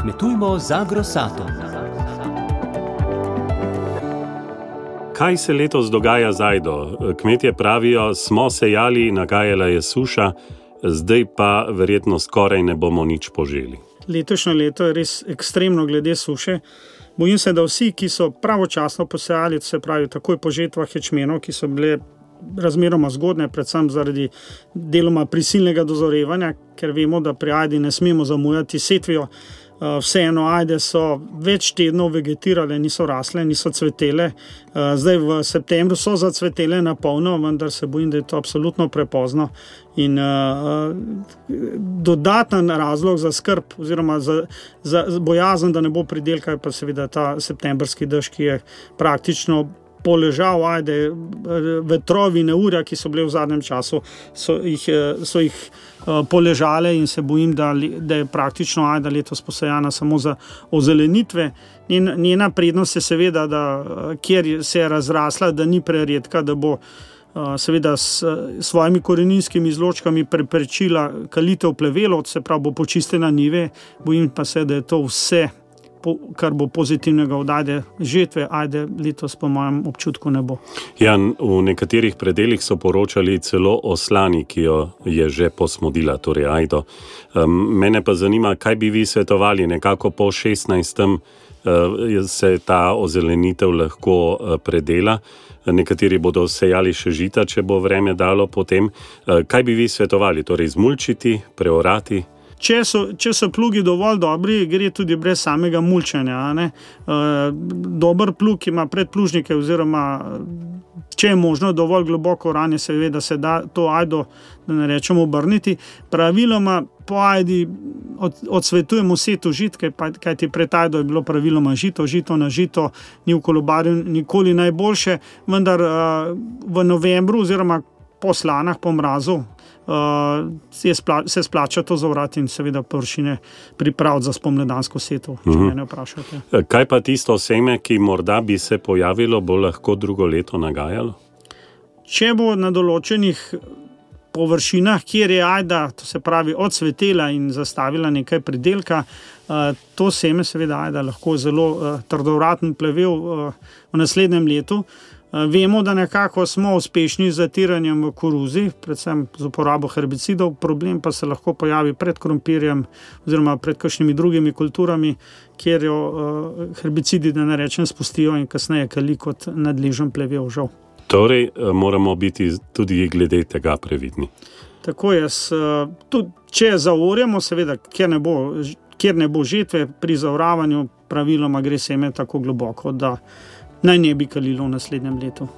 Kmetujmo z agrosatom. Kaj se letos dogaja z Ajdo? Kmetje pravijo, smo sejali, nagajala je suša, zdaj pa verjetno skoraj ne bomo nič poželi. Letošnje leto je res ekstremno glede suše. Bojim se, da vsi, ki so pravočasno posejali, se pravi, takoj po žetvah ječmenov, ki so bile razmeroma zgodne, predvsem zaradi deloma prisilnega dozorevanja, ker vemo, da pri Ajdi ne smemo zamujati setvijo. Uh, vseeno, ajde so več tednov vegetirale, niso rasle, niso cvetele. Uh, zdaj v septembru so zacvetele na polno, vendar se bojim, da je to absolutno prepozno. In uh, dodaten razlog za skrb, oziroma za, za bojazen, da ne bo pridelka, je pa seveda ta septembrski dež, ki je praktično poležal, ajde, vetrovi, neurja, ki so bile v zadnjem času, so jih, eh, so jih uh, poležale in se bojim, da, da je praktično ajda letos posajana samo za ozelenitve. Njen, njena prednost je seveda, da eh, kjer se je razrasla, da ni preredka, da bo. Seveda s svojimi koreninskimi izločkami preprečila kalitev plevelov, se pravi, bo počistila nive, bojim pa se, da je to vse kar bo pozitivnega odajde žetve, ajde letos, po mojem občutku, ne bo. Ja, v nekaterih predeljih so poročali celo o slani, ki jo je že posmodila, torej ajdo. Um, mene pa zanima, kaj bi vi svetovali, nekako po 16. Uh, se ta ozelenitev lahko uh, predela. Nekateri bodo sejali še žita, če bo vreme dalo potem. Uh, kaj bi vi svetovali, torej zmulčiti, preorati? Če so, če so plugi dovolj dobri, gre tudi brez samega mulčanja. Uh, dober plug ima predplužnike, oziroma če je možno dovolj globoko ranje, seveda se da to ajdo, da ne rečemo, obrniti. Praviloma po ajdi od, odsvetujemo vse to žitke, kaj ti pretajdo je bilo praviloma žito, žito na žito, ni v kolobarju nikoli najboljše, vendar uh, v novembru oziroma po slanah, po mrazu, uh, spla se splača to zavrati in seveda površine pripraviti za spomladansko seto, če uh -huh. me vprašate. E, kaj pa tisto seme, ki morda bi se pojavilo, bo lahko drugo leto nagajalo? Če bo na določenih površinah, kjer je ajda, to se pravi odsvetela in zastavila nekaj pridelka, uh, to seme seveda ajda lahko zelo trdovraten plevel v naslednjem letu. Eh, vemo, da nekako smo uspešni z zatiranjem v koruzi, predvsem z uporabo herbicidov, problem pa se lahko pojavi pred krompirjem oziroma pred kakšnimi drugimi kulturami, kjer jo uh, herbicidi, da ne rečem, spustijo in kasneje kali kot nadležen plevel žal. Torej, eh, moramo biti tudi glede tega previdni. Tako je, tudi če zavorjamo, seveda, kjer ne bo. Ker ne bo žetve pri zavravanju, praviloma gre seme tako globoko, da naj ne bi kalilo v naslednjem letu.